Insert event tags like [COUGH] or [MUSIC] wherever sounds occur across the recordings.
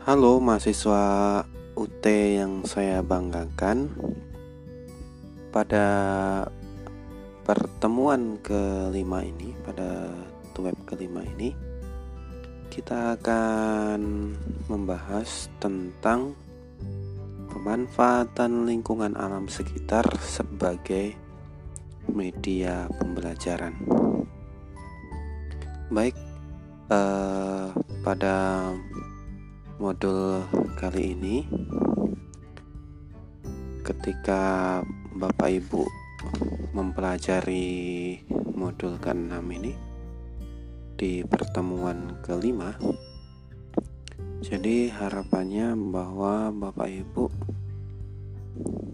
Halo mahasiswa UT yang saya banggakan. Pada pertemuan kelima ini Pada web kelima ini Kita akan membahas tentang Pemanfaatan lingkungan alam sekitar sebagai media pembelajaran. Baik eh, pada modul kali ini ketika Bapak Ibu mempelajari modul ke-6 ini di pertemuan kelima jadi harapannya bahwa Bapak Ibu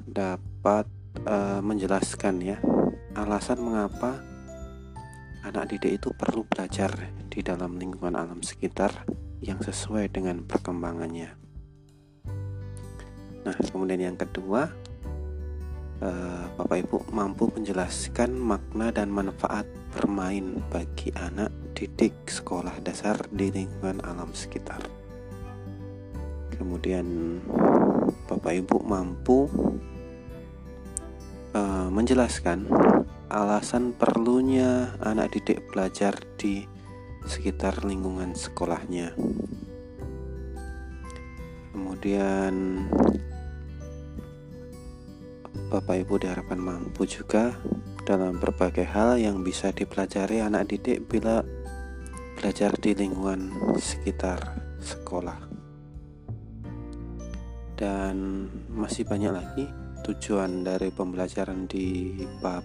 dapat uh, menjelaskan ya alasan mengapa anak didik itu perlu belajar di dalam lingkungan alam sekitar yang sesuai dengan perkembangannya. Nah, kemudian yang kedua, eh, Bapak Ibu mampu menjelaskan makna dan manfaat bermain bagi anak didik sekolah dasar di lingkungan alam sekitar. Kemudian Bapak Ibu mampu uh, menjelaskan alasan perlunya anak didik belajar di sekitar lingkungan sekolahnya. Kemudian Bapak Ibu diharapkan mampu juga dalam berbagai hal yang bisa dipelajari anak didik bila belajar di lingkungan sekitar sekolah. Dan masih banyak lagi tujuan dari pembelajaran di bab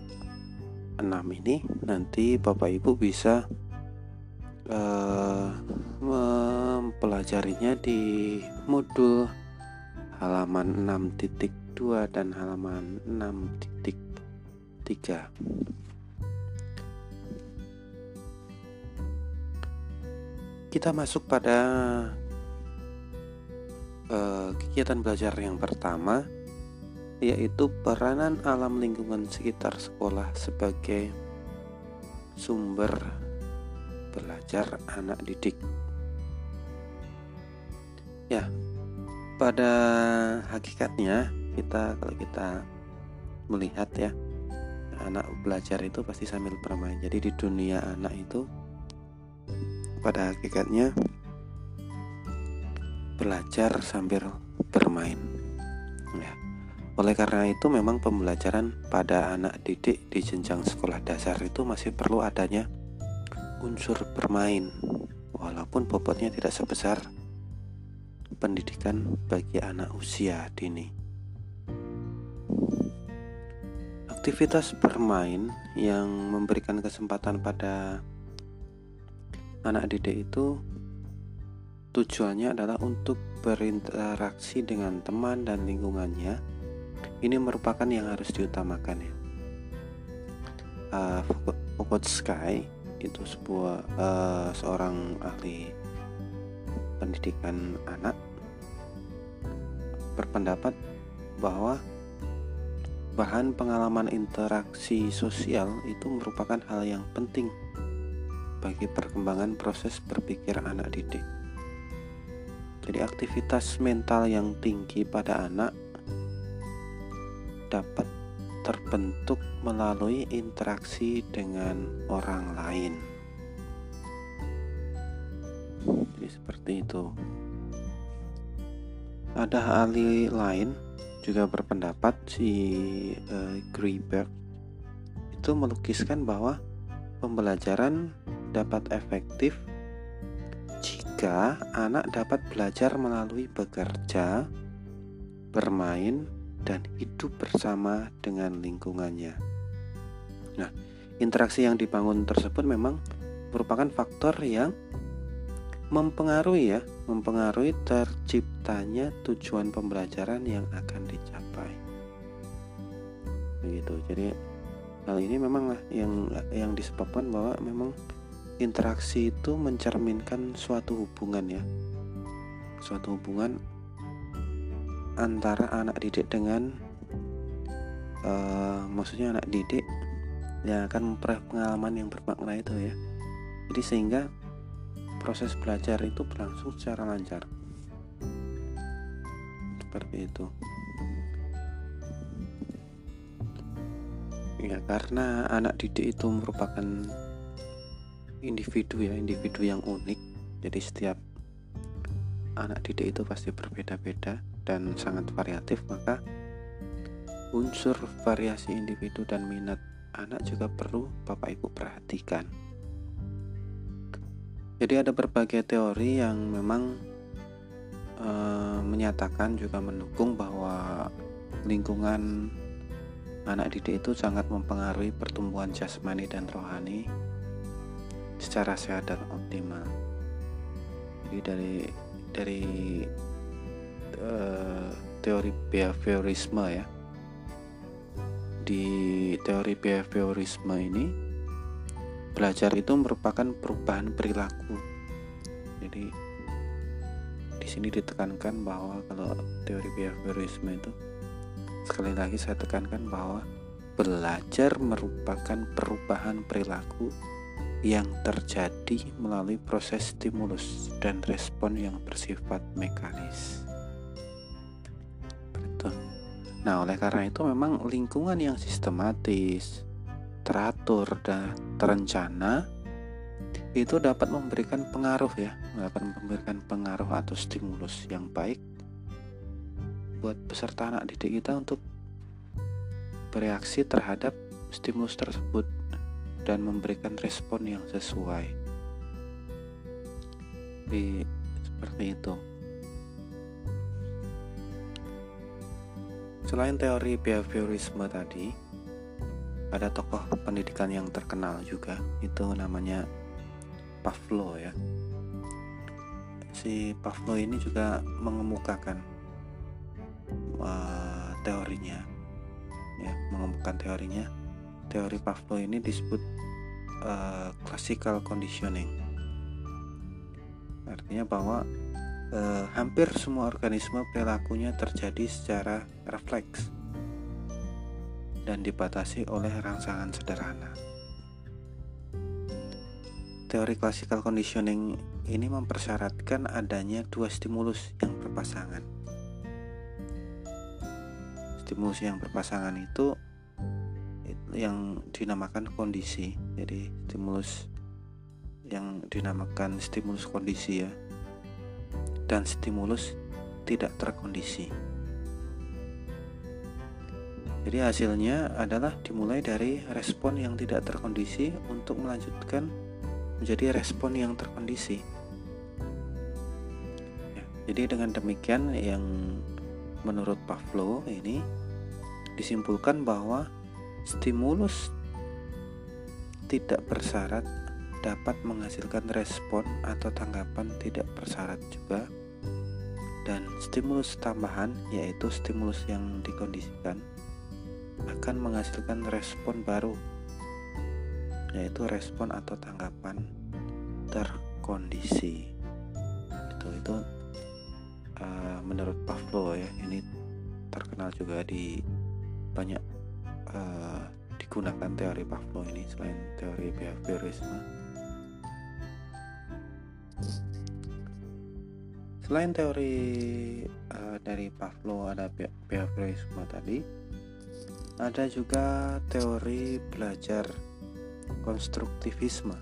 6 ini nanti Bapak Ibu bisa uh, mempelajarinya di modul halaman 6.2 dan halaman 6.3 kita masuk pada uh, kegiatan belajar yang pertama yaitu peranan alam lingkungan sekitar sekolah sebagai sumber belajar anak didik. Ya, pada hakikatnya kita kalau kita melihat ya anak belajar itu pasti sambil bermain. Jadi di dunia anak itu pada hakikatnya belajar sambil bermain. Ya. Oleh karena itu memang pembelajaran pada anak didik di jenjang sekolah dasar itu masih perlu adanya unsur bermain, walaupun bobotnya tidak sebesar pendidikan bagi anak usia dini. Aktivitas bermain yang memberikan kesempatan pada anak didik itu tujuannya adalah untuk berinteraksi dengan teman dan lingkungannya. Ini merupakan yang harus diutamakan ya. Uh, Sky itu sebuah uh, seorang ahli pendidikan anak berpendapat bahwa bahan pengalaman interaksi sosial itu merupakan hal yang penting bagi perkembangan proses berpikir anak didik. Jadi aktivitas mental yang tinggi pada anak dapat terbentuk melalui interaksi dengan orang lain. Jadi seperti itu. Ada ahli lain juga berpendapat si uh, Greenberg itu melukiskan bahwa pembelajaran dapat efektif jika anak dapat belajar melalui bekerja, bermain, dan hidup bersama dengan lingkungannya. Nah, interaksi yang dibangun tersebut memang merupakan faktor yang mempengaruhi ya, mempengaruhi terciptanya tujuan pembelajaran yang akan dicapai. Begitu. Jadi hal ini memang yang yang disebabkan bahwa memang interaksi itu mencerminkan suatu hubungan ya. Suatu hubungan antara anak didik dengan uh, maksudnya anak didik yang akan memperoleh pengalaman yang bermakna itu ya. Jadi sehingga proses belajar itu berlangsung secara lancar. Seperti itu. Ya karena anak didik itu merupakan individu ya individu yang unik. Jadi setiap anak didik itu pasti berbeda-beda dan sangat variatif maka unsur variasi individu dan minat anak juga perlu Bapak Ibu perhatikan jadi ada berbagai teori yang memang e, menyatakan juga mendukung bahwa lingkungan anak didik itu sangat mempengaruhi pertumbuhan jasmani dan rohani secara sehat dan optimal. Jadi dari dari uh, teori behaviorisme ya. Di teori behaviorisme ini belajar itu merupakan perubahan perilaku. Jadi di sini ditekankan bahwa kalau teori behaviorisme itu sekali lagi saya tekankan bahwa belajar merupakan perubahan perilaku yang terjadi melalui proses stimulus dan respon yang bersifat mekanis. Nah, oleh karena itu memang lingkungan yang sistematis, teratur dan terencana itu dapat memberikan pengaruh ya, dapat memberikan pengaruh atau stimulus yang baik buat peserta anak didik kita untuk bereaksi terhadap stimulus tersebut dan memberikan respon yang sesuai. Di seperti itu. Selain teori behaviorisme tadi, ada tokoh pendidikan yang terkenal juga, itu namanya Pavlo ya. Si Pavlo ini juga mengemukakan uh, teorinya, ya, mengemukakan teorinya teori Pavlov ini disebut uh, classical conditioning. Artinya bahwa uh, hampir semua organisme perilakunya terjadi secara refleks dan dibatasi oleh rangsangan sederhana. Teori classical conditioning ini mempersyaratkan adanya dua stimulus yang berpasangan. Stimulus yang berpasangan itu yang dinamakan kondisi jadi stimulus yang dinamakan stimulus kondisi ya dan stimulus tidak terkondisi. Jadi hasilnya adalah dimulai dari respon yang tidak terkondisi untuk melanjutkan menjadi respon yang terkondisi. Ya, jadi dengan demikian yang menurut Pavlov ini disimpulkan bahwa Stimulus tidak bersyarat dapat menghasilkan respon atau tanggapan tidak bersyarat juga dan stimulus tambahan yaitu stimulus yang dikondisikan akan menghasilkan respon baru yaitu respon atau tanggapan terkondisi itu itu uh, menurut Pavlov ya ini terkenal juga di banyak uh, digunakan teori Pavlov ini selain teori behaviorisme. Selain teori uh, dari Pavlov ada behaviorisme tadi, ada juga teori belajar konstruktivisme.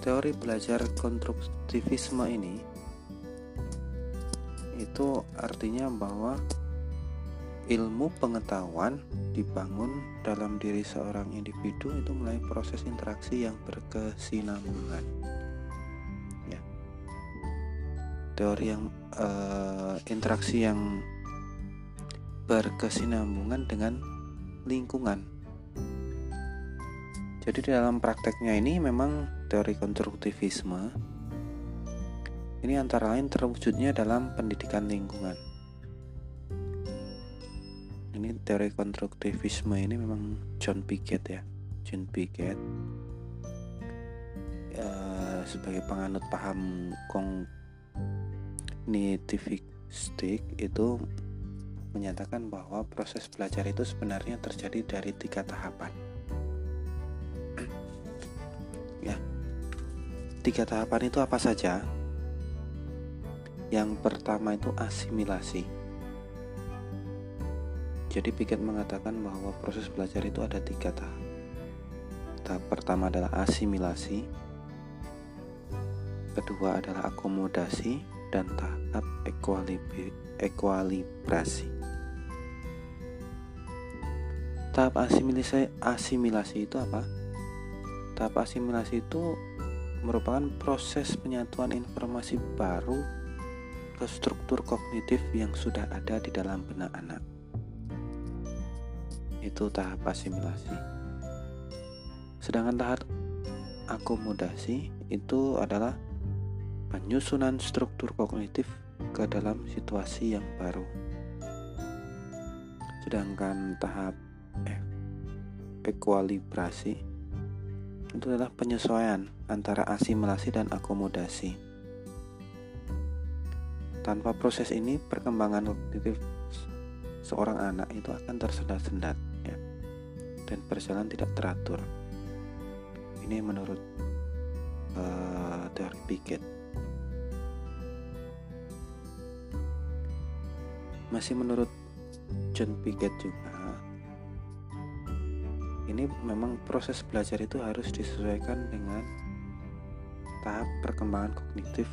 Teori belajar konstruktivisme ini itu artinya bahwa ilmu pengetahuan dibangun dalam diri seorang individu itu melalui proses interaksi yang berkesinambungan. Ya. Teori yang uh, interaksi yang berkesinambungan dengan lingkungan. Jadi dalam prakteknya ini memang teori konstruktivisme ini antara lain terwujudnya dalam pendidikan lingkungan. Ini teori konstruktivisme ini memang John Piaget ya, John Piaget uh, sebagai penganut paham kognitivistik itu menyatakan bahwa proses belajar itu sebenarnya terjadi dari tiga tahapan. [CLEARS THROAT] ya, tiga tahapan itu apa saja? Yang pertama itu asimilasi. Jadi Piket mengatakan bahwa proses belajar itu ada tiga tahap. Tahap pertama adalah asimilasi, kedua adalah akomodasi, dan tahap ekualibrasi. Tahap asimilasi, asimilasi itu apa? Tahap asimilasi itu merupakan proses penyatuan informasi baru ke struktur kognitif yang sudah ada di dalam benak anak itu tahap asimilasi. Sedangkan tahap akomodasi itu adalah penyusunan struktur kognitif ke dalam situasi yang baru. Sedangkan tahap ekualibrasi itu adalah penyesuaian antara asimilasi dan akomodasi. Tanpa proses ini, perkembangan kognitif seorang anak itu akan tersendat-sendat dan berjalan tidak teratur. Ini menurut uh, teori Piaget. Masih menurut John Piaget juga, ini memang proses belajar itu harus disesuaikan dengan tahap perkembangan kognitif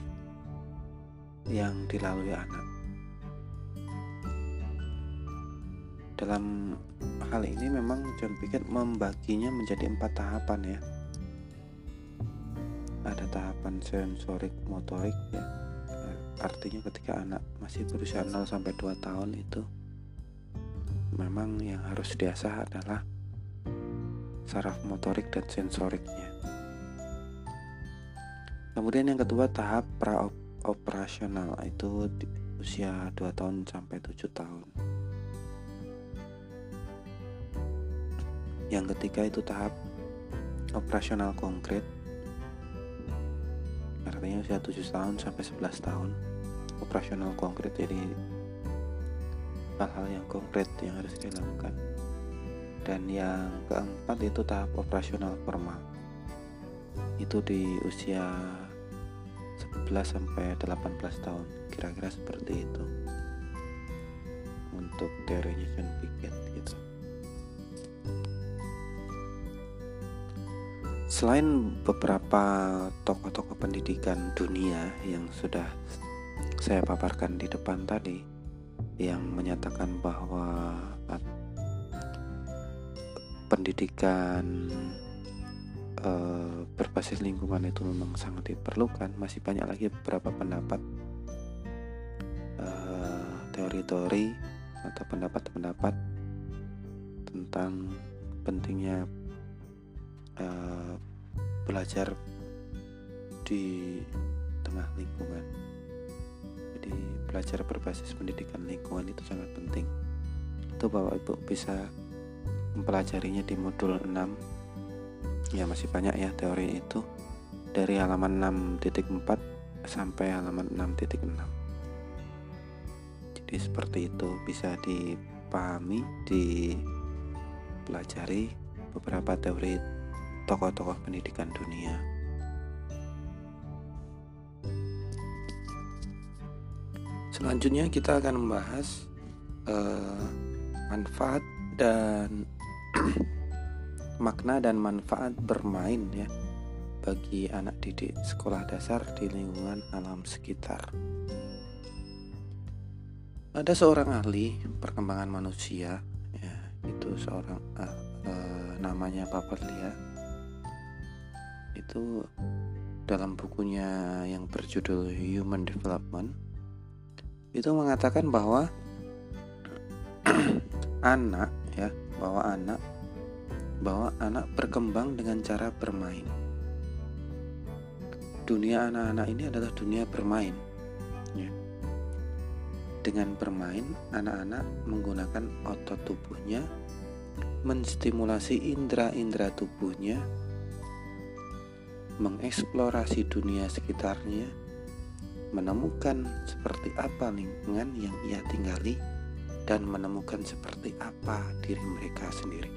yang dilalui anak. Dalam hal ini memang John Piaget membaginya menjadi empat tahapan ya. Ada tahapan sensorik motorik ya. Artinya ketika anak masih berusia 0 sampai 2 tahun itu memang yang harus diasah adalah saraf motorik dan sensoriknya. Kemudian yang kedua tahap pra operasional itu di usia 2 tahun sampai 7 tahun. Yang ketiga itu tahap operasional konkret artinya usia 7 tahun sampai 11 tahun operasional konkret. Jadi hal-hal yang konkret yang harus dilakukan. Dan yang keempat itu tahap operasional formal. Itu di usia 11 sampai 18 tahun kira-kira seperti itu. Untuk teorinya John Piaget Selain beberapa tokoh-tokoh pendidikan dunia yang sudah saya paparkan di depan tadi, yang menyatakan bahwa pendidikan uh, berbasis lingkungan itu memang sangat diperlukan, masih banyak lagi beberapa pendapat uh, teori-teori atau pendapat-pendapat tentang pentingnya belajar di tengah lingkungan. Jadi belajar berbasis pendidikan lingkungan itu sangat penting. Itu Bapak Ibu bisa mempelajarinya di modul 6. Ya masih banyak ya teori itu dari halaman 6.4 sampai halaman 6.6. Jadi seperti itu bisa dipahami, dipelajari beberapa teori tokoh-tokoh pendidikan dunia. Selanjutnya kita akan membahas uh, manfaat dan [CLEARS THROAT] makna dan manfaat bermain ya bagi anak didik sekolah dasar di lingkungan alam sekitar. Ada seorang ahli perkembangan manusia ya itu seorang uh, uh, namanya Bapak Lia itu dalam bukunya yang berjudul Human Development itu mengatakan bahwa [CLEARS THROAT] anak ya bahwa anak bahwa anak berkembang dengan cara bermain dunia anak-anak ini adalah dunia bermain ya. dengan bermain anak-anak menggunakan otot tubuhnya menstimulasi indera-indera tubuhnya mengeksplorasi dunia sekitarnya, menemukan seperti apa lingkungan yang ia tinggali, dan menemukan seperti apa diri mereka sendiri.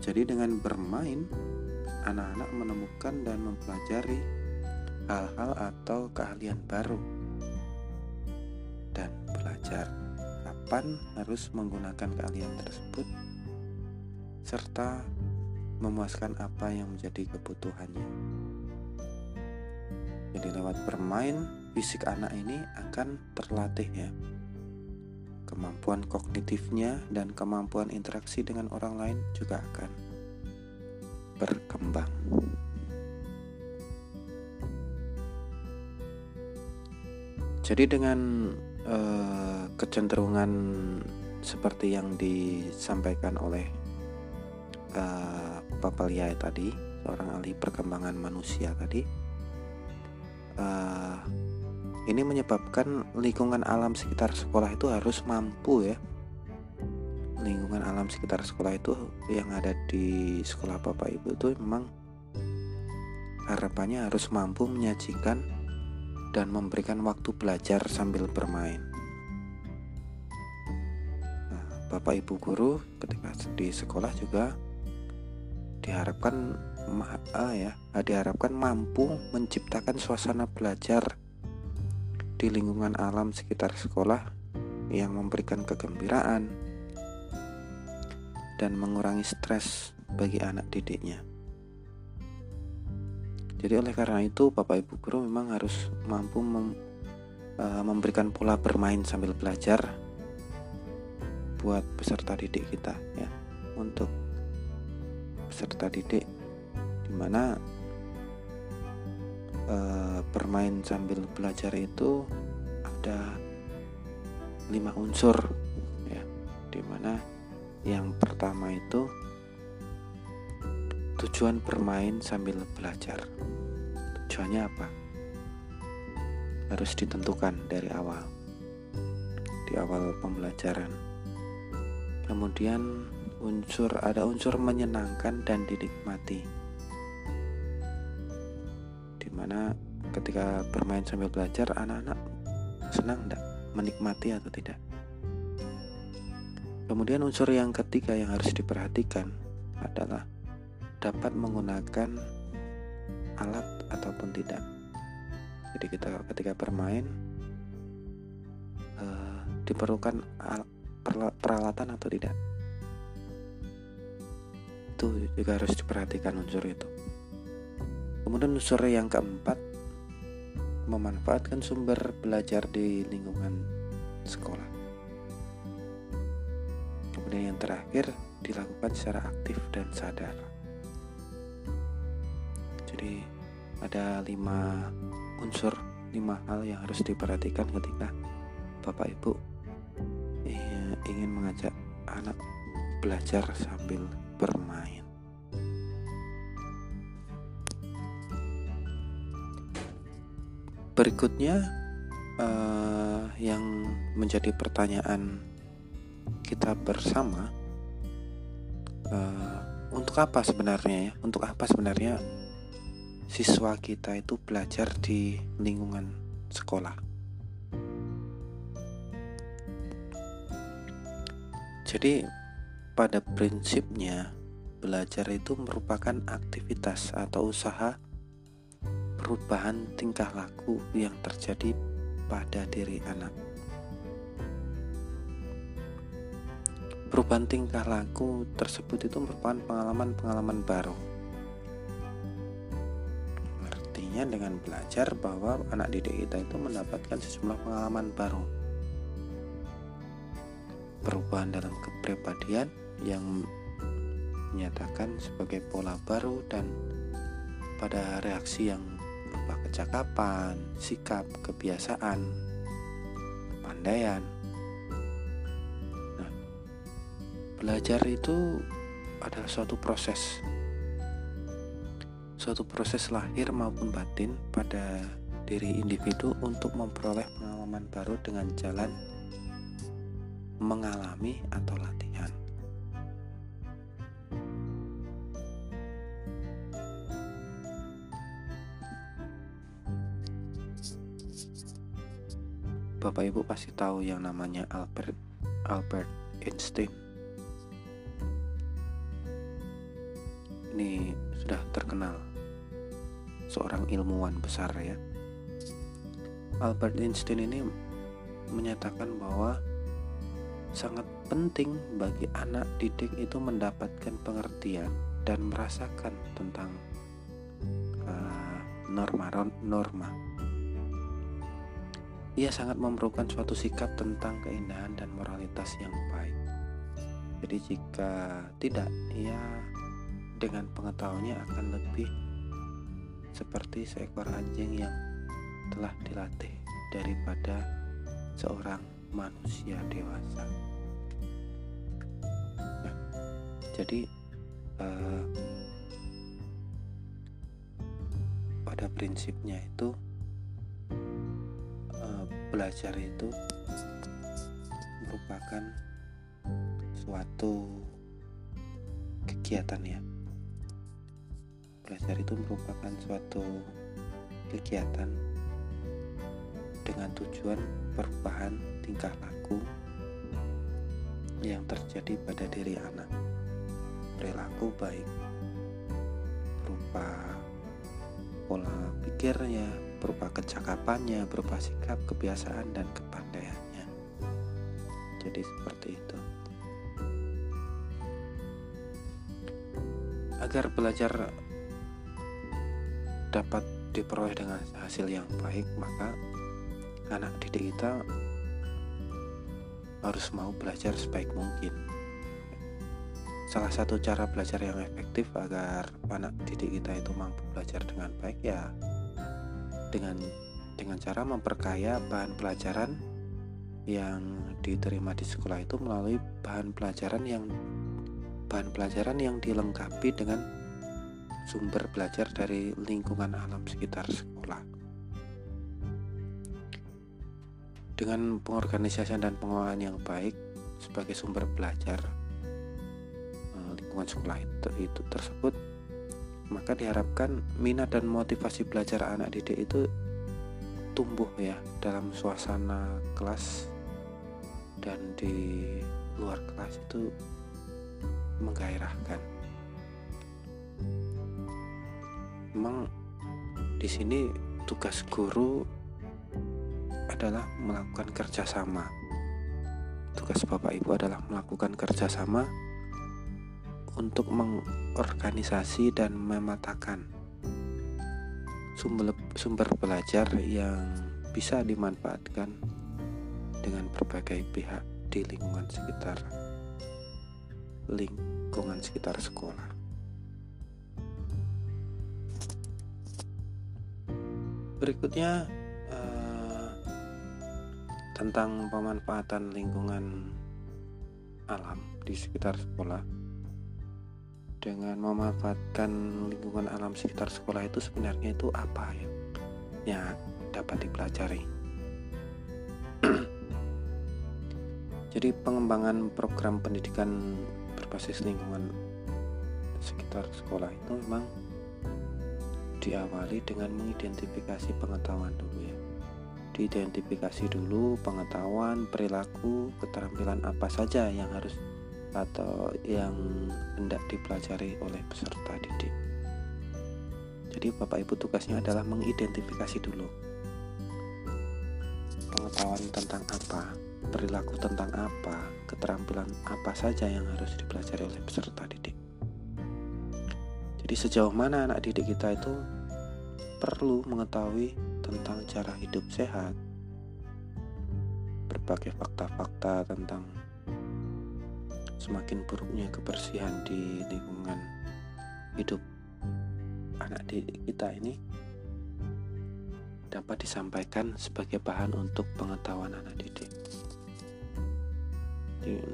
Jadi, dengan bermain, anak-anak menemukan dan mempelajari hal-hal atau keahlian baru dan belajar kapan harus menggunakan keahlian tersebut serta memuaskan apa yang menjadi kebutuhannya. Jadi lewat bermain, fisik anak ini akan terlatih ya kemampuan kognitifnya dan kemampuan interaksi dengan orang lain juga akan berkembang. Jadi dengan eh, kecenderungan seperti yang disampaikan oleh eh, Bapak Liai tadi, seorang ahli perkembangan manusia tadi, eh, ini menyebabkan lingkungan alam sekitar sekolah itu harus mampu ya. Lingkungan alam sekitar sekolah itu yang ada di sekolah Bapak Ibu itu memang harapannya harus mampu menyajikan dan memberikan waktu belajar sambil bermain. Nah, Bapak Ibu guru ketika di sekolah juga diharapkan ya diharapkan mampu menciptakan suasana belajar di lingkungan alam sekitar sekolah yang memberikan kegembiraan dan mengurangi stres bagi anak didiknya. Jadi oleh karena itu Bapak Ibu guru memang harus mampu mem, e, memberikan pola bermain sambil belajar buat peserta didik kita ya untuk peserta didik di mana uh, bermain sambil belajar itu ada lima unsur ya. Di mana yang pertama itu tujuan bermain sambil belajar. Tujuannya apa? Harus ditentukan dari awal. Di awal pembelajaran. Kemudian unsur ada unsur menyenangkan dan dinikmati. Di mana ketika bermain sambil belajar anak-anak senang tidak menikmati atau tidak? Kemudian unsur yang ketiga yang harus diperhatikan adalah dapat menggunakan alat ataupun tidak. Jadi kita ketika bermain uh, diperlukan peralatan atau tidak itu juga harus diperhatikan unsur itu Kemudian unsur yang keempat, memanfaatkan sumber belajar di lingkungan sekolah. Kemudian yang terakhir, dilakukan secara aktif dan sadar. Jadi ada lima unsur, lima hal yang harus diperhatikan ketika Bapak Ibu ingin mengajak anak belajar sambil Berikutnya uh, yang menjadi pertanyaan kita bersama uh, untuk apa sebenarnya ya? Untuk apa sebenarnya siswa kita itu belajar di lingkungan sekolah? Jadi pada prinsipnya belajar itu merupakan aktivitas atau usaha perubahan tingkah laku yang terjadi pada diri anak. Perubahan tingkah laku tersebut itu merupakan pengalaman-pengalaman baru. Artinya dengan belajar bahwa anak didik kita itu mendapatkan sejumlah pengalaman baru. Perubahan dalam kepribadian yang menyatakan sebagai pola baru dan pada reaksi yang berupa kecakapan, sikap, kebiasaan, kepandaian. Nah, belajar itu adalah suatu proses. Suatu proses lahir maupun batin pada diri individu untuk memperoleh pengalaman baru dengan jalan mengalami atau latihan. Bapak Ibu pasti tahu yang namanya Albert Albert Einstein. Ini sudah terkenal seorang ilmuwan besar ya Albert Einstein ini menyatakan bahwa sangat penting bagi anak didik itu mendapatkan pengertian dan merasakan tentang norma-norma. Ia sangat memerlukan suatu sikap tentang keindahan dan moralitas yang baik. Jadi jika tidak, ia dengan pengetahuannya akan lebih seperti seekor anjing yang telah dilatih daripada seorang manusia dewasa. Nah, jadi uh, pada prinsipnya itu belajar itu merupakan suatu kegiatan ya. Belajar itu merupakan suatu kegiatan dengan tujuan perubahan tingkah laku yang terjadi pada diri anak. Perilaku baik berupa pola pikirnya berupa kecakapannya berupa sikap kebiasaan dan kepandaiannya jadi seperti itu agar belajar dapat diperoleh dengan hasil yang baik, maka anak didik kita harus mau belajar sebaik mungkin. Salah satu cara belajar yang efektif agar anak didik kita itu mampu belajar dengan baik ya dengan dengan cara memperkaya bahan pelajaran yang diterima di sekolah itu melalui bahan pelajaran yang bahan pelajaran yang dilengkapi dengan sumber belajar dari lingkungan alam sekitar sekolah. Dengan pengorganisasian dan pengelolaan yang baik sebagai sumber belajar eh, lingkungan sekolah itu, itu tersebut, maka diharapkan minat dan motivasi belajar anak didik itu tumbuh ya dalam suasana kelas dan di luar kelas itu menggairahkan memang di sini tugas guru adalah melakukan kerjasama. Tugas Bapak Ibu adalah melakukan kerjasama untuk mengorganisasi dan mematakan sumber, sumber belajar yang bisa dimanfaatkan dengan berbagai pihak di lingkungan sekitar lingkungan sekitar sekolah. berikutnya uh, tentang pemanfaatan lingkungan alam di sekitar sekolah dengan memanfaatkan lingkungan alam sekitar sekolah itu sebenarnya itu apa ya? Yang dapat dipelajari. [CLEARS THROAT] Jadi pengembangan program pendidikan berbasis lingkungan sekitar sekolah itu memang diawali dengan mengidentifikasi pengetahuan dulu ya. Diidentifikasi dulu pengetahuan perilaku keterampilan apa saja yang harus atau yang hendak dipelajari oleh peserta didik. Jadi Bapak Ibu tugasnya adalah mengidentifikasi dulu pengetahuan tentang apa perilaku tentang apa keterampilan apa saja yang harus dipelajari oleh peserta didik. Jadi sejauh mana anak didik kita itu perlu mengetahui tentang cara hidup sehat, berbagai fakta-fakta tentang semakin buruknya kebersihan di lingkungan hidup anak didik kita ini dapat disampaikan sebagai bahan untuk pengetahuan anak didik.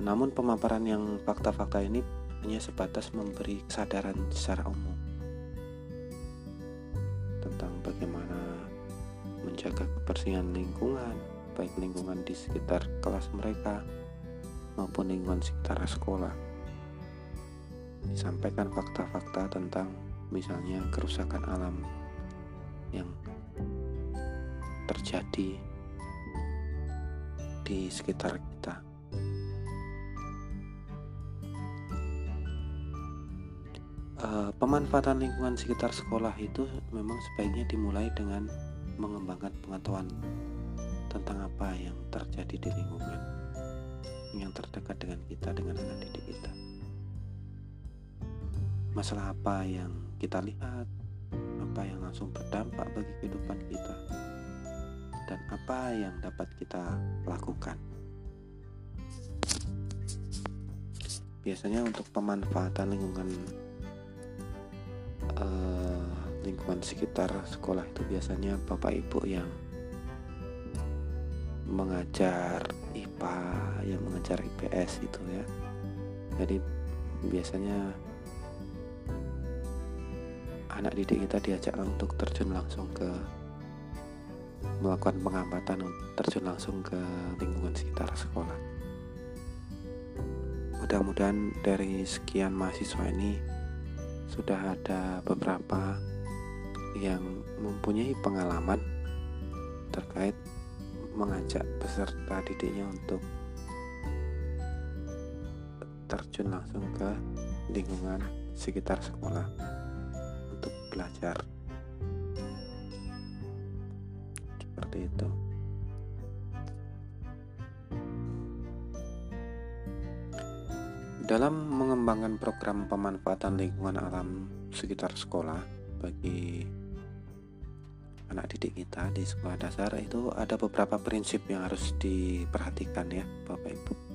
Namun pemaparan yang fakta-fakta ini hanya sebatas memberi kesadaran secara umum tentang bagaimana menjaga kebersihan lingkungan, baik lingkungan di sekitar kelas mereka maupun lingkungan sekitar sekolah. Disampaikan fakta-fakta tentang misalnya kerusakan alam yang terjadi di sekitar kita. uh, pemanfaatan lingkungan sekitar sekolah itu memang sebaiknya dimulai dengan mengembangkan pengetahuan tentang apa yang terjadi di lingkungan yang terdekat dengan kita dengan anak didik kita. Masalah apa yang kita lihat apa yang langsung berdampak bagi kehidupan kita dan apa yang dapat kita lakukan. Biasanya untuk pemanfaatan lingkungan uh, lingkungan sekitar sekolah itu biasanya bapak ibu yang mengajar IPA yang mengajar IPS itu ya jadi biasanya anak didik kita diajak untuk terjun langsung ke melakukan pengamatan terjun langsung ke lingkungan sekitar sekolah. Mudah-mudahan dari sekian mahasiswa ini sudah ada beberapa yang mempunyai pengalaman terkait mengajak peserta didiknya untuk terjun langsung ke lingkungan sekitar sekolah belajar. Seperti itu. Dalam mengembangkan program pemanfaatan lingkungan alam sekitar sekolah bagi anak didik kita di sekolah dasar itu ada beberapa prinsip yang harus diperhatikan ya Bapak Ibu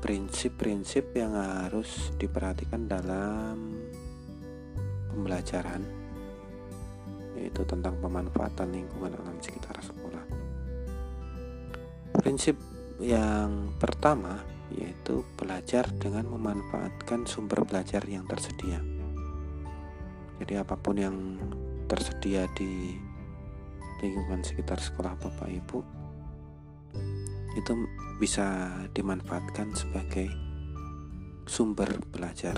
prinsip-prinsip yang harus diperhatikan dalam pembelajaran yaitu tentang pemanfaatan lingkungan alam sekitar sekolah. Prinsip yang pertama yaitu belajar dengan memanfaatkan sumber belajar yang tersedia. Jadi apa pun yang tersedia di lingkungan sekitar sekolah Bapak Ibu itu bisa dimanfaatkan sebagai sumber belajar.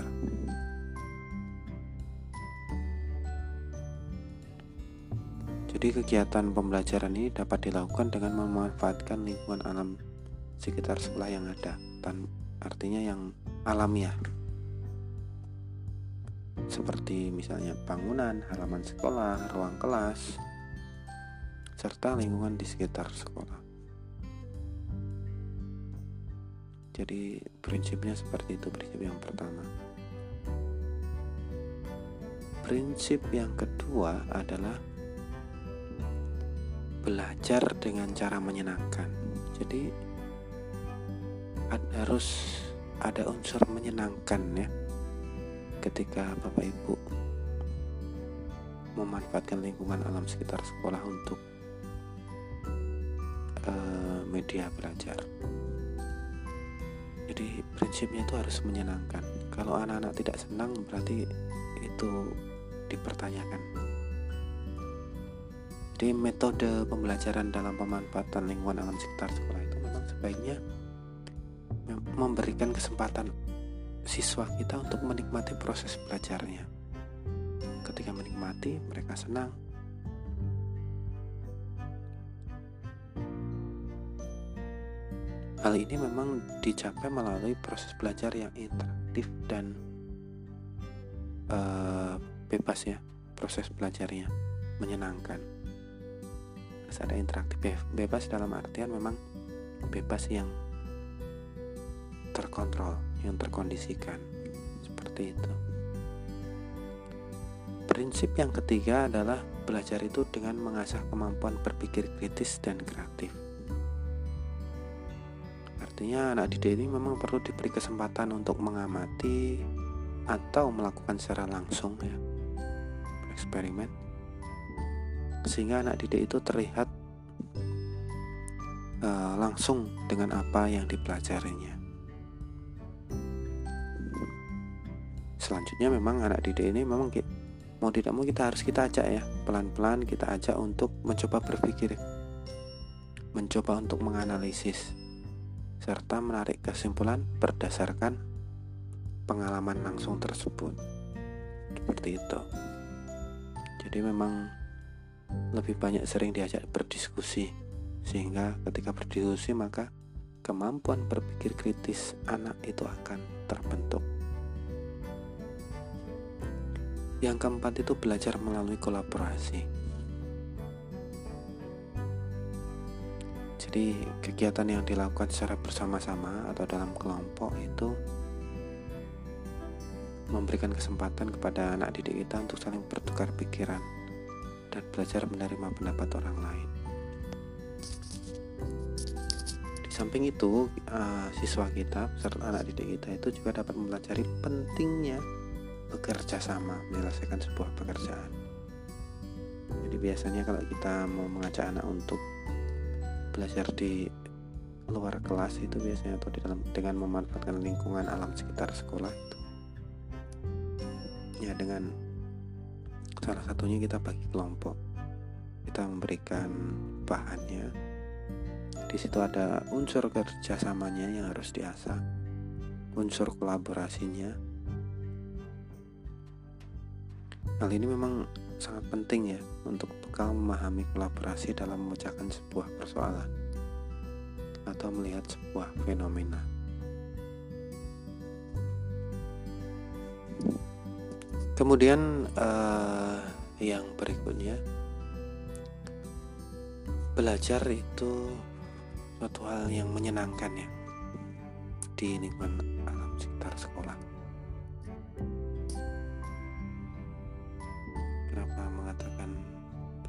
Jadi kegiatan pembelajaran ini dapat dilakukan dengan memanfaatkan lingkungan alam sekitar sekolah yang ada, dan artinya yang alamiah. Seperti misalnya bangunan, halaman sekolah, ruang kelas, serta lingkungan di sekitar sekolah. Jadi prinsipnya seperti itu prinsip yang pertama. Prinsip yang kedua adalah belajar dengan cara menyenangkan. Jadi harus ada unsur menyenangkan ya ketika Bapak Ibu memanfaatkan lingkungan alam sekitar sekolah untuk uh, media belajar. Jadi prinsipnya itu harus menyenangkan. Kalau anak-anak tidak senang berarti itu dipertanyakan jadi metode pembelajaran dalam pemanfaatan lingkungan alam sekitar sekolah itu memang sebaiknya memberikan kesempatan siswa kita untuk menikmati proses belajarnya. Ketika menikmati, mereka senang. Hal ini memang dicapai melalui proses belajar yang interaktif dan uh, bebas ya, proses belajarnya menyenangkan bebas ada interaktif bebas dalam artian memang bebas yang terkontrol yang terkondisikan. Seperti itu. Prinsip yang ketiga adalah belajar itu dengan mengasah kemampuan berpikir kritis dan kreatif. Artinya anak didik ini memang perlu diberi kesempatan untuk mengamati atau melakukan secara langsung ya. Eksperimen sehingga anak didik itu terlihat uh, langsung dengan apa yang dipelajarinya. Selanjutnya memang anak didik ini memang mau tidak mau kita harus kita ajak ya pelan-pelan kita ajak untuk mencoba berpikir, mencoba untuk menganalisis serta menarik kesimpulan berdasarkan pengalaman langsung tersebut. Seperti itu. Jadi memang lebih banyak sering diajak berdiskusi sehingga ketika berdiskusi maka kemampuan berpikir kritis anak itu akan terbentuk Yang keempat itu belajar melalui kolaborasi. Jadi kegiatan yang dilakukan secara bersama-sama atau dalam kelompok itu memberikan kesempatan kepada anak didik kita untuk saling bertukar pikiran dan belajar menerima pendapat orang lain. Di samping itu, uh, siswa kita serta anak didik kita itu juga dapat mempelajari pentingnya bekerja sama menyelesaikan sebuah pekerjaan. Jadi biasanya kalau kita mau mengajak anak untuk belajar di luar kelas itu biasanya atau di dalam dengan memanfaatkan lingkungan alam sekitar sekolah itu. Ya dengan salah satunya kita bagi kelompok. Kita memberikan bahannya. Di situ ada unsur kerjasamanya yang harus diasah unsur kolaborasinya Hal ini memang sangat penting ya untuk bekal memahami kolaborasi dalam memecahkan sebuah persoalan atau melihat sebuah fenomena. Kemudian uh, yang berikutnya belajar itu suatu hal yang menyenangkan ya di lingkungan alam sekitar sekolah.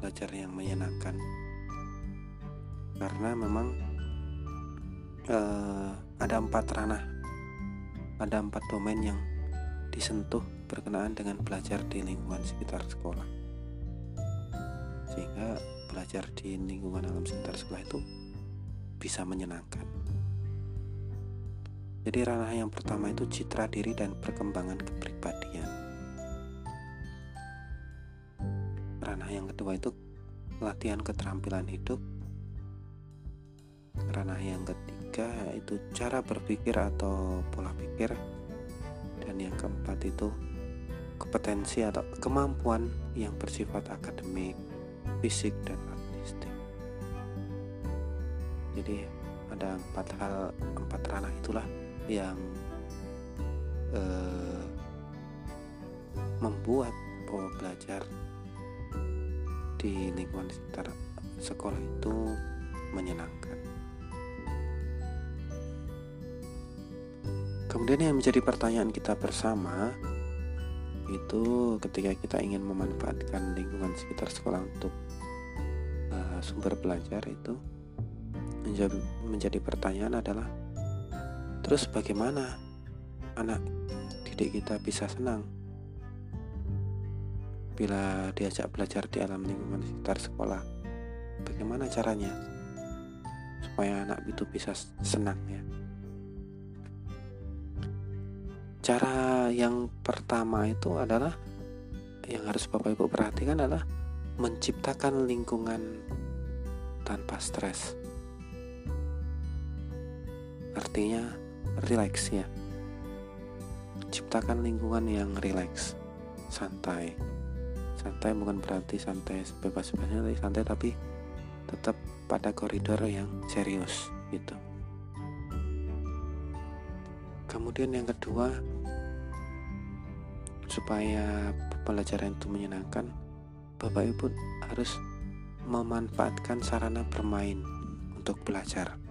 Belajar yang menyenangkan. Karena memang uh, ada empat ranah. Ada empat domain yang disentuh berkenaan dengan belajar di lingkungan sekitar sekolah. Sehingga belajar di lingkungan alam sekitar sekolah itu bisa menyenangkan. Jadi ranah yang pertama itu citra diri dan perkembangan kepribadian yang kedua itu latihan keterampilan hidup ranah yang ketiga itu cara berpikir atau pola pikir. Dan yang keempat itu kompetensi atau kemampuan yang bersifat akademik fisik dan artistik. Jadi ada empat hal empat ranah itulah yang eh, membuat bahwa belajar di lingkungan sekitar sekolah itu menyenangkan. Kemudian yang menjadi pertanyaan kita bersama itu ketika kita ingin memanfaatkan lingkungan sekitar sekolah untuk uh, sumber belajar itu menjadi, menjadi pertanyaan adalah terus bagaimana anak didik kita bisa senang bila diajak belajar di alam lingkungan sekitar sekolah bagaimana caranya supaya anak itu bisa senang ya? Cara yang pertama itu adalah yang harus Bapak Ibu perhatikan adalah menciptakan lingkungan tanpa stres. Artinya relax ya? Ciptakan lingkungan yang relax santai santai bukan berarti santai sebebas-bebasnya tapi santai tapi tetap pada koridor yang serius gitu. Kemudian yang kedua supaya pelajaran itu menyenangkan Bapak Ibu harus memanfaatkan sarana bermain untuk belajar.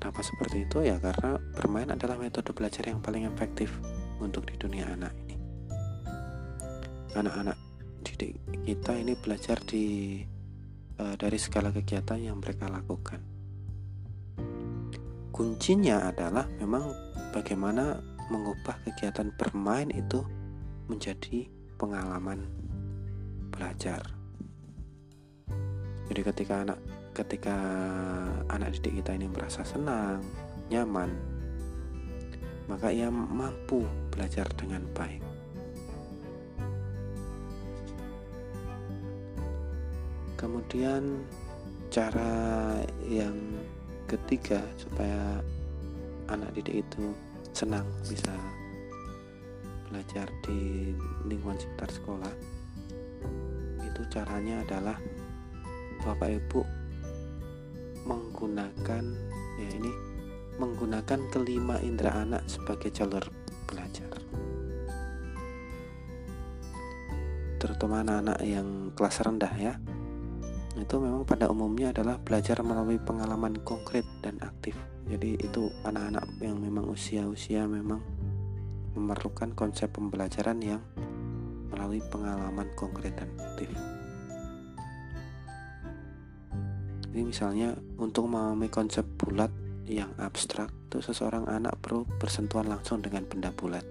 Kenapa seperti itu? Ya? Karena bermain adalah metode belajar yang paling efektif untuk di dunia anak anak-anak didik kita ini belajar di uh, dari segala kegiatan yang mereka lakukan. Kuncinya adalah memang bagaimana mengubah kegiatan bermain itu menjadi pengalaman belajar. Jadi ketika anak ketika anak didik kita ini merasa senang, nyaman, maka ia mampu belajar dengan baik. Kemudian cara yang ketiga supaya anak didik itu senang bisa belajar di lingkungan sekitar sekolah itu caranya adalah Bapak Ibu menggunakan ya ini menggunakan kelima indera anak sebagai jalur belajar. Terutama anak-anak yang kelas rendah ya itu memang pada umumnya adalah belajar melalui pengalaman konkret dan aktif. Jadi itu anak-anak yang memang usia-usia memang memerlukan konsep pembelajaran yang melalui pengalaman konkret dan aktif. Jadi misalnya untuk memahami konsep bulat yang abstrak itu seseorang anak perlu bersentuhan langsung dengan benda bulat.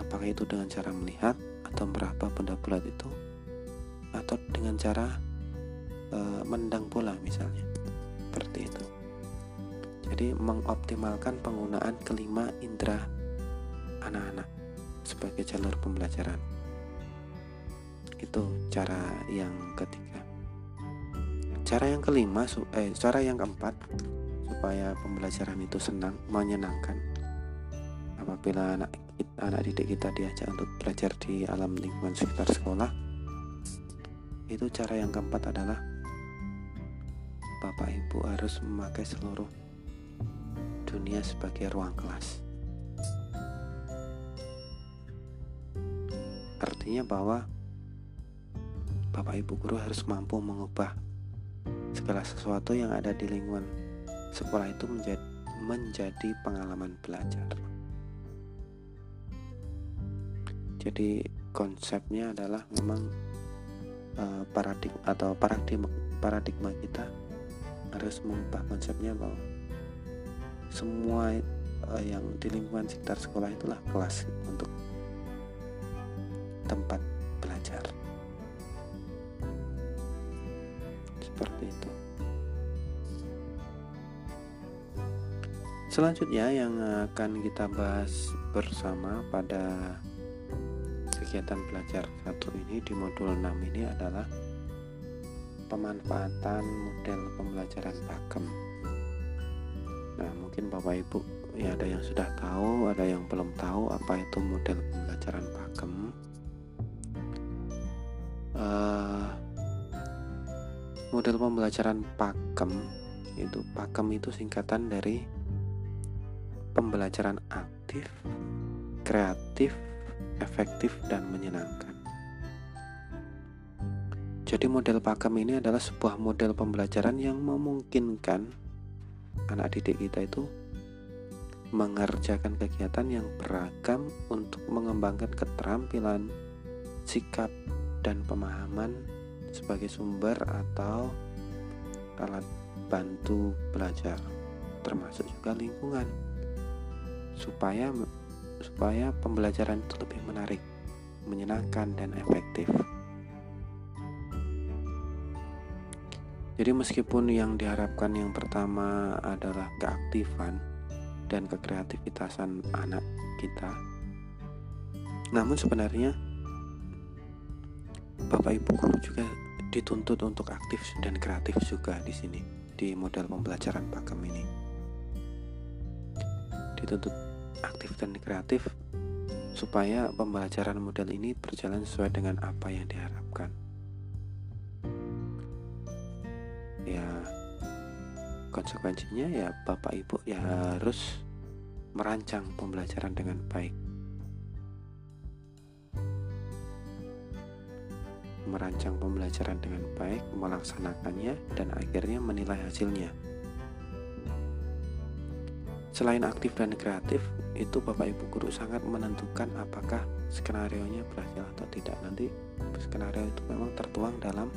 Apakah itu dengan cara melihat atau meraba benda bulat itu atau dengan cara e, mendang bola misalnya. Seperti itu. Jadi mengoptimalkan penggunaan kelima indera anak-anak sebagai jalur pembelajaran. Itu cara yang ketiga. Cara yang kelima eh cara yang keempat supaya pembelajaran itu senang menyenangkan. Apabila anak anak didik kita diajak untuk belajar di alam lingkungan sekitar sekolah itu cara yang keempat adalah Bapak Ibu harus memakai seluruh dunia sebagai ruang kelas. Artinya bahwa Bapak Ibu guru harus mampu mengubah segala sesuatu yang ada di lingkungan sekolah itu menjadi menjadi pengalaman belajar. Jadi konsepnya adalah memang uh, paradigma atau paradigma paradigma kita harus mengubah konsepnya bahwa semua uh, yang di lingkungan sekitar sekolah itulah kelas untuk tempat belajar. Seperti itu. Selanjutnya yang akan kita bahas bersama pada kegiatan belajar satu ini di modul 6 ini adalah pemanfaatan model pembelajaran pakem. Nah, mungkin Bapak Ibu ya ada yang sudah tahu, ada yang belum tahu apa itu model pembelajaran pakem. Uh, model pembelajaran pakem itu pakem itu singkatan dari pembelajaran aktif, kreatif, efektif, dan menyenangkan. Jadi model pakem ini adalah sebuah model pembelajaran yang memungkinkan anak didik kita itu mengerjakan kegiatan yang beragam untuk mengembangkan keterampilan, sikap, dan pemahaman sebagai sumber atau alat bantu belajar, termasuk juga lingkungan, supaya supaya pembelajaran itu lebih menarik, menyenangkan, dan efektif. Jadi meskipun yang diharapkan yang pertama adalah keaktifan dan kekreativitasan anak kita, namun sebenarnya Bapak Ibu guru juga dituntut untuk aktif dan kreatif juga di sini di model pembelajaran pakem ini. Dituntut aktif dan kreatif supaya pembelajaran model ini berjalan sesuai dengan apa yang diharapkan. Ya, konsekuensinya ya Bapak Ibu ya harus merancang pembelajaran dengan baik. Merancang pembelajaran dengan baik, melaksanakannya dan akhirnya menilai hasilnya. Selain aktif dan kreatif, itu Bapak Ibu guru sangat menentukan apakah skenario nya berhasil atau tidak. Nanti skenario itu memang tertuang dalam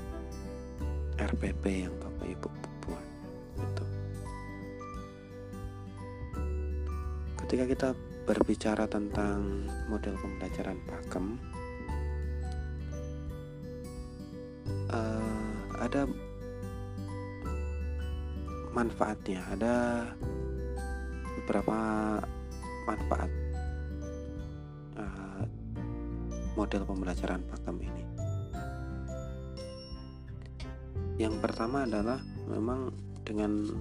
RPP yang Bapak Ibu buat. Itu. Ketika kita berbicara tentang model pembelajaran pakem, uh, ada manfaatnya, ada beberapa manfaat uh, model pembelajaran pakem ini. Yang pertama adalah memang dengan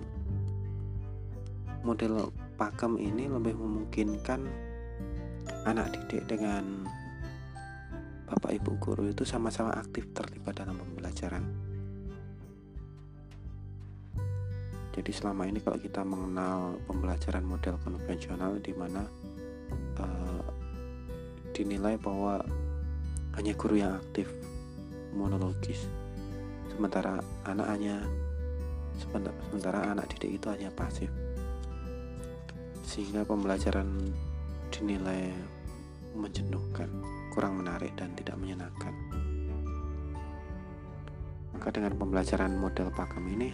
model pakem ini lebih memungkinkan anak didik dengan bapak ibu guru itu sama-sama aktif terlibat dalam pembelajaran. Jadi selama ini kalau kita mengenal pembelajaran model konvensional di mana uh, dinilai bahwa hanya guru yang aktif monologis sementara anak hanya sementara anak didik itu hanya pasif. Sehingga pembelajaran dinilai menjenuhkan kurang menarik dan tidak menyenangkan. Maka dengan pembelajaran model pakem ini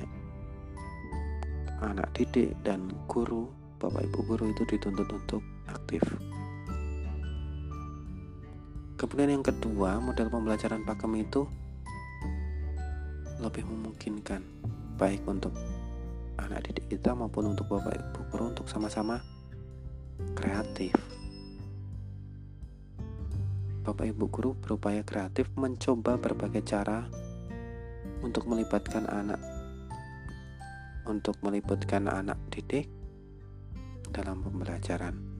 anak didik dan guru bapak ibu guru itu dituntut untuk aktif. Kemudian yang kedua model pembelajaran pakem itu lebih memungkinkan baik untuk anak didik kita maupun untuk bapak ibu guru untuk sama-sama kreatif. Bapak ibu guru berupaya kreatif mencoba berbagai cara untuk melibatkan anak untuk melibatkan anak didik dalam pembelajaran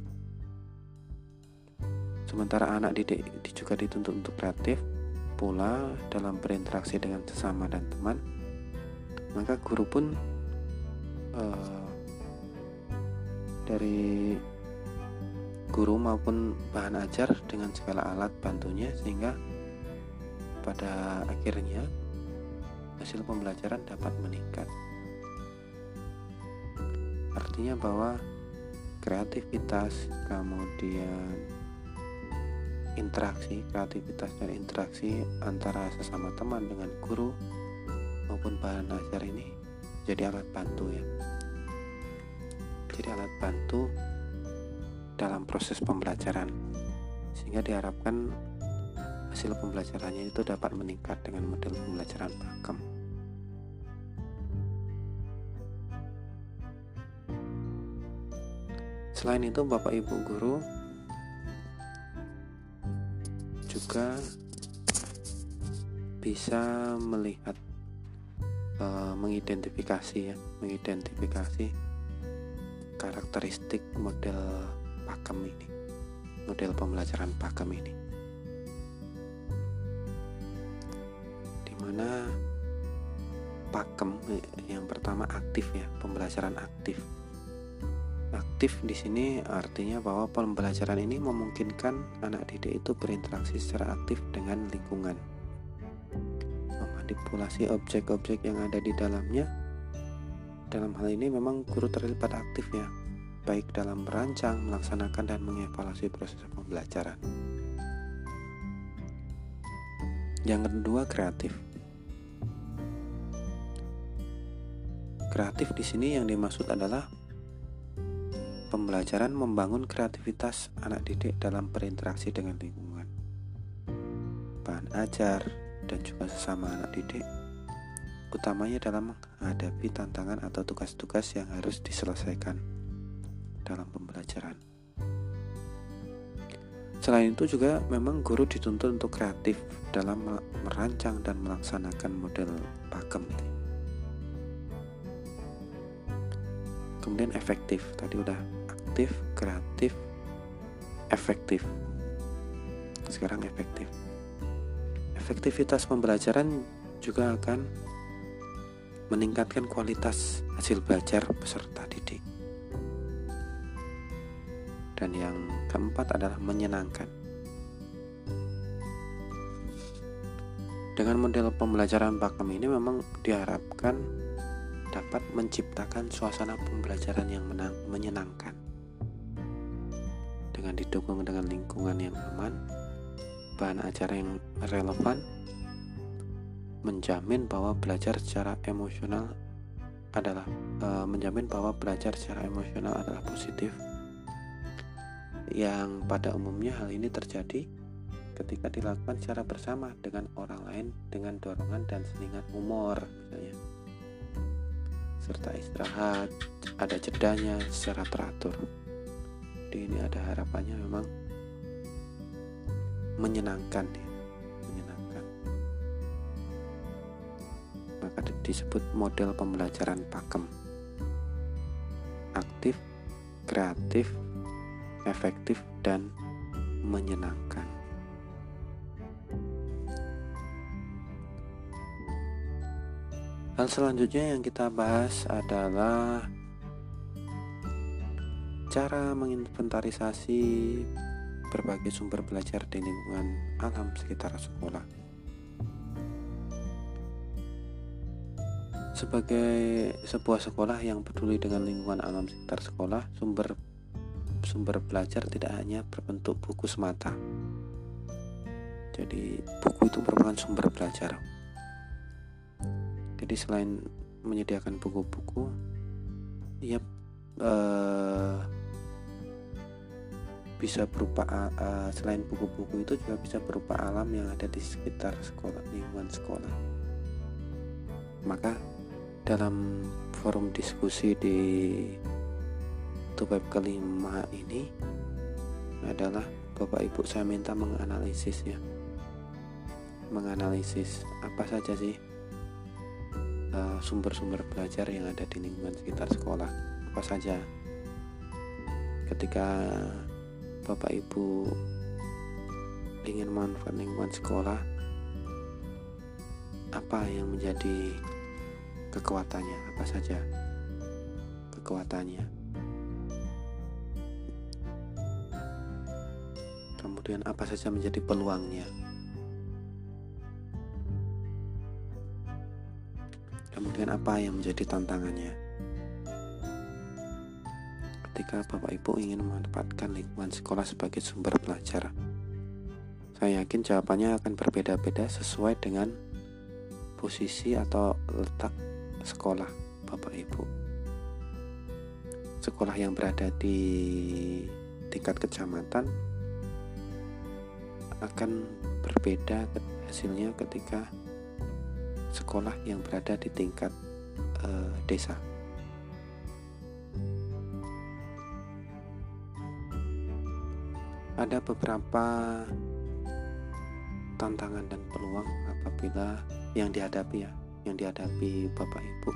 sementara anak didik juga dituntut untuk kreatif pula dalam berinteraksi dengan sesama dan teman, maka guru pun uh, dari guru maupun bahan ajar dengan segala alat bantunya sehingga pada akhirnya hasil pembelajaran dapat meningkat. Artinya bahwa kreativitas kemudian interaksi, kreativitas dan interaksi antara sesama teman dengan guru maupun bahan ajar ini jadi alat bantu ya. Jadi alat bantu dalam proses pembelajaran sehingga diharapkan hasil pembelajarannya itu dapat meningkat dengan model pembelajaran pakem. Selain itu, Bapak Ibu guru juga bisa melihat uh, mengidentifikasi ya mengidentifikasi karakteristik model pakem ini model pembelajaran pakem ini. Di mana pakem eh, yang pertama aktif ya pembelajaran aktif Aktif di sini artinya bahwa pembelajaran ini memungkinkan anak didik itu berinteraksi secara aktif dengan lingkungan. Memanipulasi objek-objek yang ada di dalamnya. Dalam hal ini memang guru terlibat aktif ya, baik dalam merancang, melaksanakan dan mengevaluasi proses pembelajaran. Yang kedua kreatif. Kreatif di sini yang dimaksud adalah Pembelajaran membangun kreativitas anak didik dalam berinteraksi dengan lingkungan. Bahan ajar dan juga sesama anak didik utamanya dalam menghadapi tantangan atau tugas-tugas yang harus diselesaikan dalam pembelajaran. Selain itu juga memang guru dituntut untuk kreatif dalam merancang dan melaksanakan model pakem. Kemudian efektif, tadi udah aktif, kreatif, efektif. Sekarang efektif. Efektivitas pembelajaran juga akan meningkatkan kualitas hasil belajar peserta didik. Dan yang keempat adalah menyenangkan. Dengan model pembelajaran pakem ini memang diharapkan dapat menciptakan suasana pembelajaran yang menang, menyenangkan dengan didukung dengan lingkungan yang aman, bahan acara yang relevan, menjamin bahwa belajar secara emosional adalah e, menjamin bahwa belajar secara emosional adalah positif. Yang pada umumnya hal ini terjadi ketika dilakukan secara bersama dengan orang lain dengan dorongan dan selingan humor misalnya serta istirahat ada jedanya secara teratur jadi ini ada harapannya memang menyenangkan ya menyenangkan. Maka disebut model pembelajaran pakem. Aktif kreatif efektif dan menyenangkan. Hal selanjutnya yang kita bahas adalah cara menginventarisasi berbagai sumber belajar di lingkungan alam sekitar sekolah. Sebagai sebuah sekolah yang peduli dengan lingkungan alam sekitar sekolah, sumber sumber belajar tidak hanya berbentuk buku semata. Jadi buku itu merupakan sumber belajar. Jadi selain menyediakan buku-buku, ya eh, bisa berupa uh, selain buku-buku itu juga bisa berupa alam yang ada di sekitar sekolah lingkungan sekolah. Maka dalam forum diskusi di web kelima ini adalah Bapak Ibu saya minta menganalisis ya menganalisis apa saja sih eh, sumber-sumber uh, belajar yang ada di lingkungan sekitar sekolah apa saja ketika Bapak Ibu ingin manfaat lingkungan sekolah apa yang menjadi kekuatannya? Apa saja kekuatannya? Kemudian apa saja menjadi peluangnya? Kemudian apa yang menjadi tantangannya ketika Bapak Ibu ingin memanfaatkan lingkungan sekolah sebagai sumber belajar saya yakin jawabannya akan berbeda-beda sesuai dengan posisi atau letak sekolah Bapak Ibu. Sekolah yang berada di tingkat kecamatan akan berbeda hasilnya ketika sekolah yang berada di tingkat uh, desa. Ada beberapa tantangan dan peluang apabila yang dihadapi ya yang dihadapi Bapak Ibu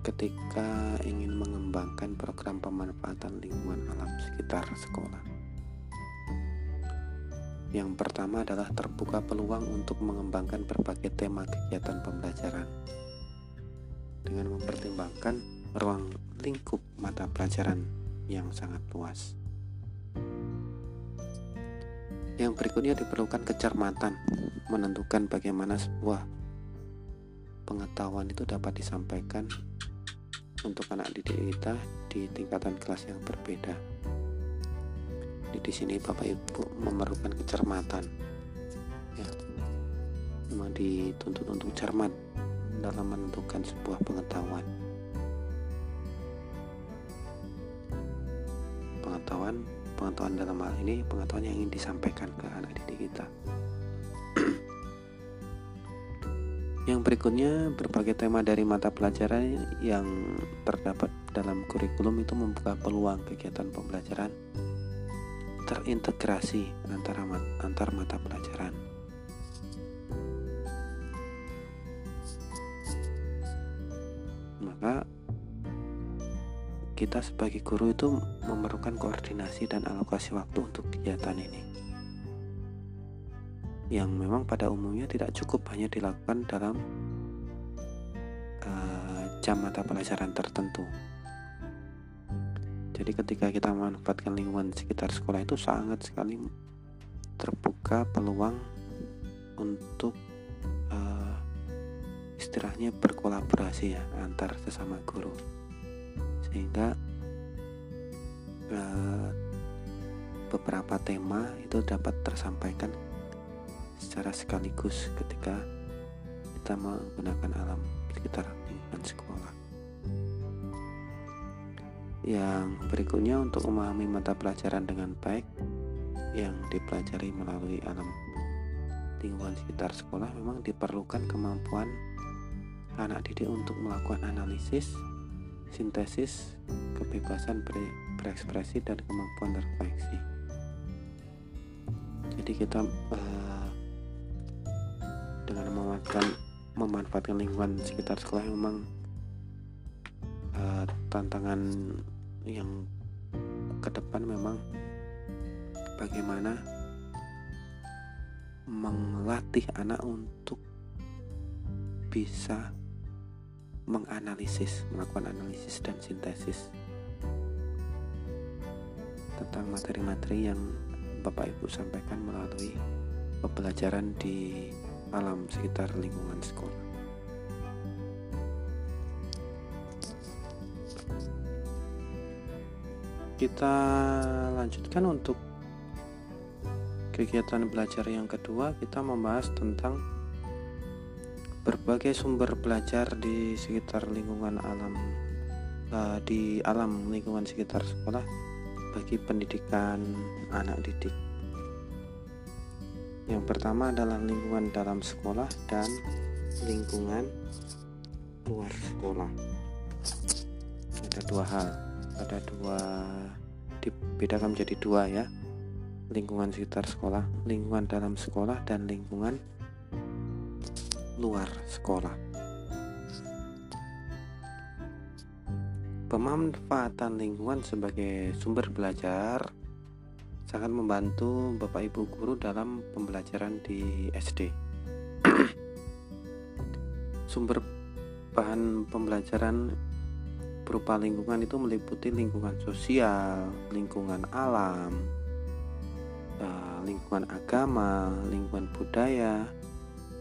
ketika ingin mengembangkan program pemanfaatan lingkungan alam sekitar sekolah. Yang pertama adalah terbuka peluang untuk mengembangkan berbagai tema kegiatan pembelajaran dengan mempertimbangkan ruang lingkup mata pelajaran yang sangat luas. Yang berikutnya diperlukan kecermatan menentukan bagaimana sebuah pengetahuan itu dapat disampaikan untuk anak didik kita di tingkatan kelas yang berbeda. Di sini Bapak Ibu memerlukan kecermatan. Ya. Memang dituntut untuk cermat dalam menentukan sebuah pengetahuan. Pengetahuan, pengetahuan dalam hal ini pengetahuan yang ingin disampaikan ke anak didik kita. [CLEARS THROAT] Yang berikutnya, berbagai tema dari mata pelajaran yang terdapat dalam kurikulum itu membuka peluang kegiatan pembelajaran terintegrasi antara antar mata pelajaran. Kita sebagai guru itu memerlukan koordinasi dan alokasi waktu untuk kegiatan ini yang memang pada umumnya tidak cukup hanya dilakukan dalam uh, jam mata pelajaran tertentu. Jadi ketika kita memanfaatkan lingkungan sekitar sekolah itu sangat sekali terbuka peluang untuk uh, istilahnya berkolaborasi ya antar sesama guru sehingga beberapa tema itu dapat tersampaikan secara sekaligus ketika kita menggunakan alam sekitar lingkungan sekolah. Yang berikutnya untuk memahami mata pelajaran dengan baik yang dipelajari melalui alam lingkungan sekitar sekolah memang diperlukan kemampuan anak didik untuk melakukan analisis, sintesis, kebebasan berekspresi dan kemampuan refleksi. Jadi kita uh, dengan memanfaatkan memanfaatkan lingkungan sekitar sekolah yang memang uh, tantangan yang ke depan memang bagaimana melatih anak untuk bisa menganalisis, melakukan analisis dan sintesis tentang materi-materi yang Bapak Ibu sampaikan melalui pembelajaran di alam sekitar lingkungan sekolah. Kita lanjutkan untuk kegiatan belajar yang kedua, kita membahas tentang berbagai sumber belajar di sekitar lingkungan alam uh, di alam lingkungan sekitar sekolah bagi pendidikan anak didik. Yang pertama adalah lingkungan dalam sekolah dan lingkungan luar sekolah. Ada dua hal, ada dua dibedakan menjadi dua ya. Lingkungan sekitar sekolah, lingkungan dalam sekolah dan lingkungan luar sekolah. Pemanfaatan lingkungan sebagai sumber belajar sangat membantu Bapak Ibu guru dalam pembelajaran di SD. [CLEARS THROAT] Sumber bahan pembelajaran berupa lingkungan itu meliputi lingkungan sosial, lingkungan alam, eh, lingkungan agama, lingkungan budaya,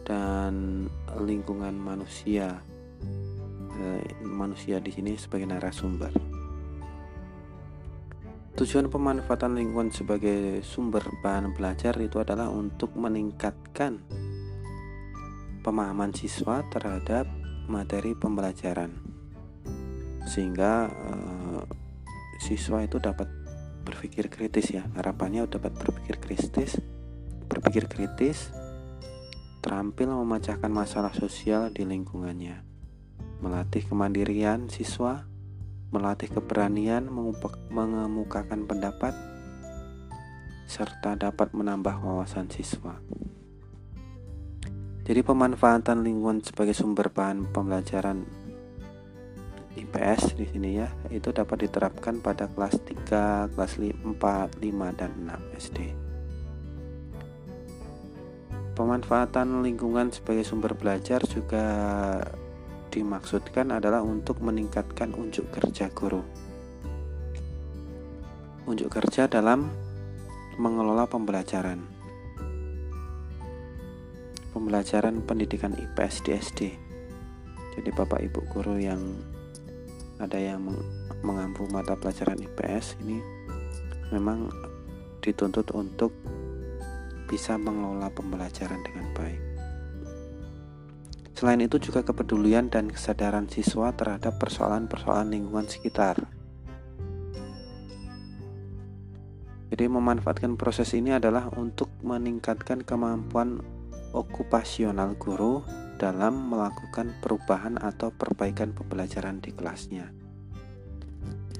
dan lingkungan manusia. Eh, manusia di sini sebagai narasumber. Tujuan pemanfaatan lingkungan sebagai sumber bahan belajar itu adalah untuk meningkatkan pemahaman siswa terhadap materi pembelajaran, sehingga eh, siswa itu dapat berpikir kritis ya. Harapannya dapat berpikir kritis, berpikir kritis, terampil memecahkan masalah sosial di lingkungannya, melatih kemandirian siswa melatih keberanian mengemukakan pendapat, serta dapat menambah wawasan siswa. Jadi pemanfaatan lingkungan sebagai sumber bahan pembelajaran IPS di sini ya, itu dapat diterapkan pada kelas 3, kelas 4, 5 dan 6 SD. Pemanfaatan lingkungan sebagai sumber belajar juga dimaksudkan adalah untuk meningkatkan unjuk kerja guru. Unjuk kerja dalam mengelola pembelajaran. Pembelajaran pendidikan IPS di SD. Jadi Bapak Ibu guru yang ada yang mengampu mata pelajaran IPS ini memang dituntut untuk bisa mengelola pembelajaran dengan baik. Selain itu juga kepedulian dan kesadaran siswa terhadap persoalan-persoalan lingkungan sekitar. Jadi memanfaatkan proses ini adalah untuk meningkatkan kemampuan okupasional guru dalam melakukan perubahan atau perbaikan pembelajaran di kelasnya.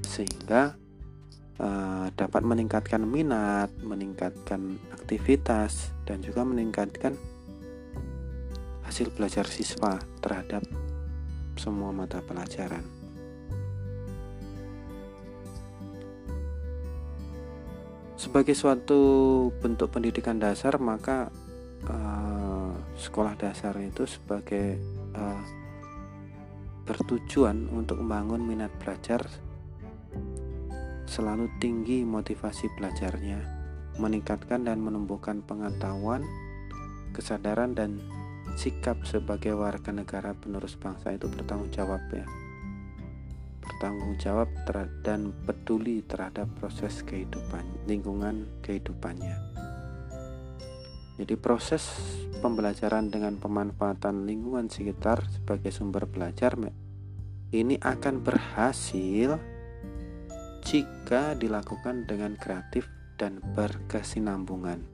Sehingga uh, dapat meningkatkan minat, meningkatkan aktivitas dan juga meningkatkan hasil belajar siswa terhadap semua mata pelajaran. Sebagai suatu bentuk pendidikan dasar, maka uh, sekolah dasar itu sebagai uh, bertujuan untuk membangun minat belajar selalu tinggi motivasi belajarnya, meningkatkan dan menumbuhkan pengetahuan, kesadaran dan sikap sebagai warga negara penerus bangsa itu bertanggung jawab ya bertanggung jawab dan peduli terhadap proses kehidupan lingkungan kehidupannya jadi proses pembelajaran dengan pemanfaatan lingkungan sekitar sebagai sumber belajar ini akan berhasil jika dilakukan dengan kreatif dan berkesinambungan.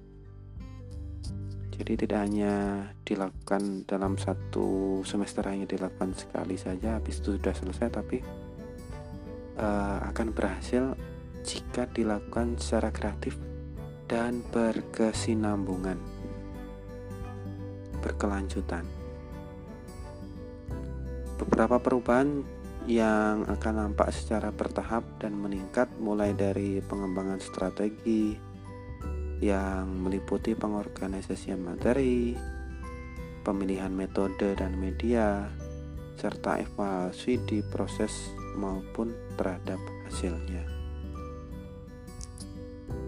Jadi tidak hanya dilakukan dalam satu semester hanya dilakukan sekali saja habis itu sudah selesai tapi uh, akan berhasil jika dilakukan secara kreatif dan berkesinambungan berkelanjutan. Beberapa perubahan yang akan nampak secara bertahap dan meningkat mulai dari pengembangan strategi, yang meliputi pengorganisasian materi, pemilihan metode dan media, serta evaluasi di proses maupun terhadap hasilnya.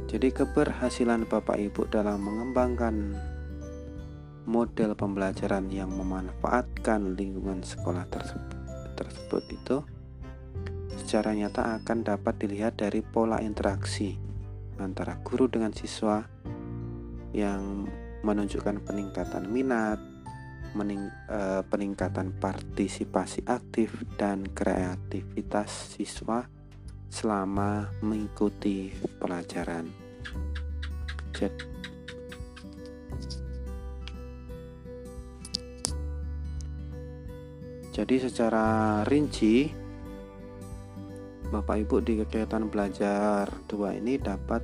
Jadi keberhasilan Bapak Ibu dalam mengembangkan model pembelajaran yang memanfaatkan lingkungan sekolah tersebut, tersebut itu secara nyata akan dapat dilihat dari pola interaksi antara guru dengan siswa yang menunjukkan peningkatan minat, mening, eh, peningkatan partisipasi aktif dan kreativitas siswa selama mengikuti pelajaran. Jadi secara rinci Bapak Ibu di kegiatan belajar 2 ini dapat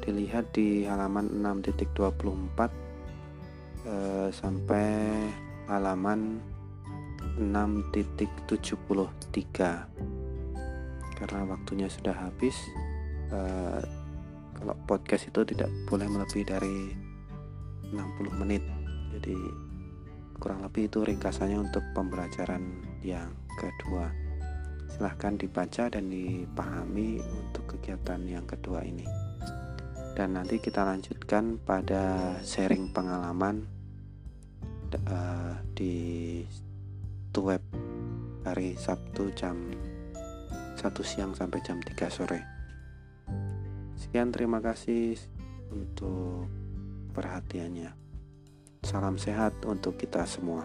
dilihat di halaman 6.24 eh, sampai halaman 6.73 karena waktunya sudah habis uh, kalau podcast itu tidak boleh melebihi dari 60 menit. Jadi kurang lebih itu ringkasannya untuk pembelajaran yang kedua silahkan dibaca dan dipahami untuk kegiatan yang kedua ini dan nanti kita lanjutkan pada sharing pengalaman uh, di web hari Sabtu jam 1 siang sampai jam 3 sore. Sekian terima kasih untuk perhatiannya. Salam sehat untuk kita semua.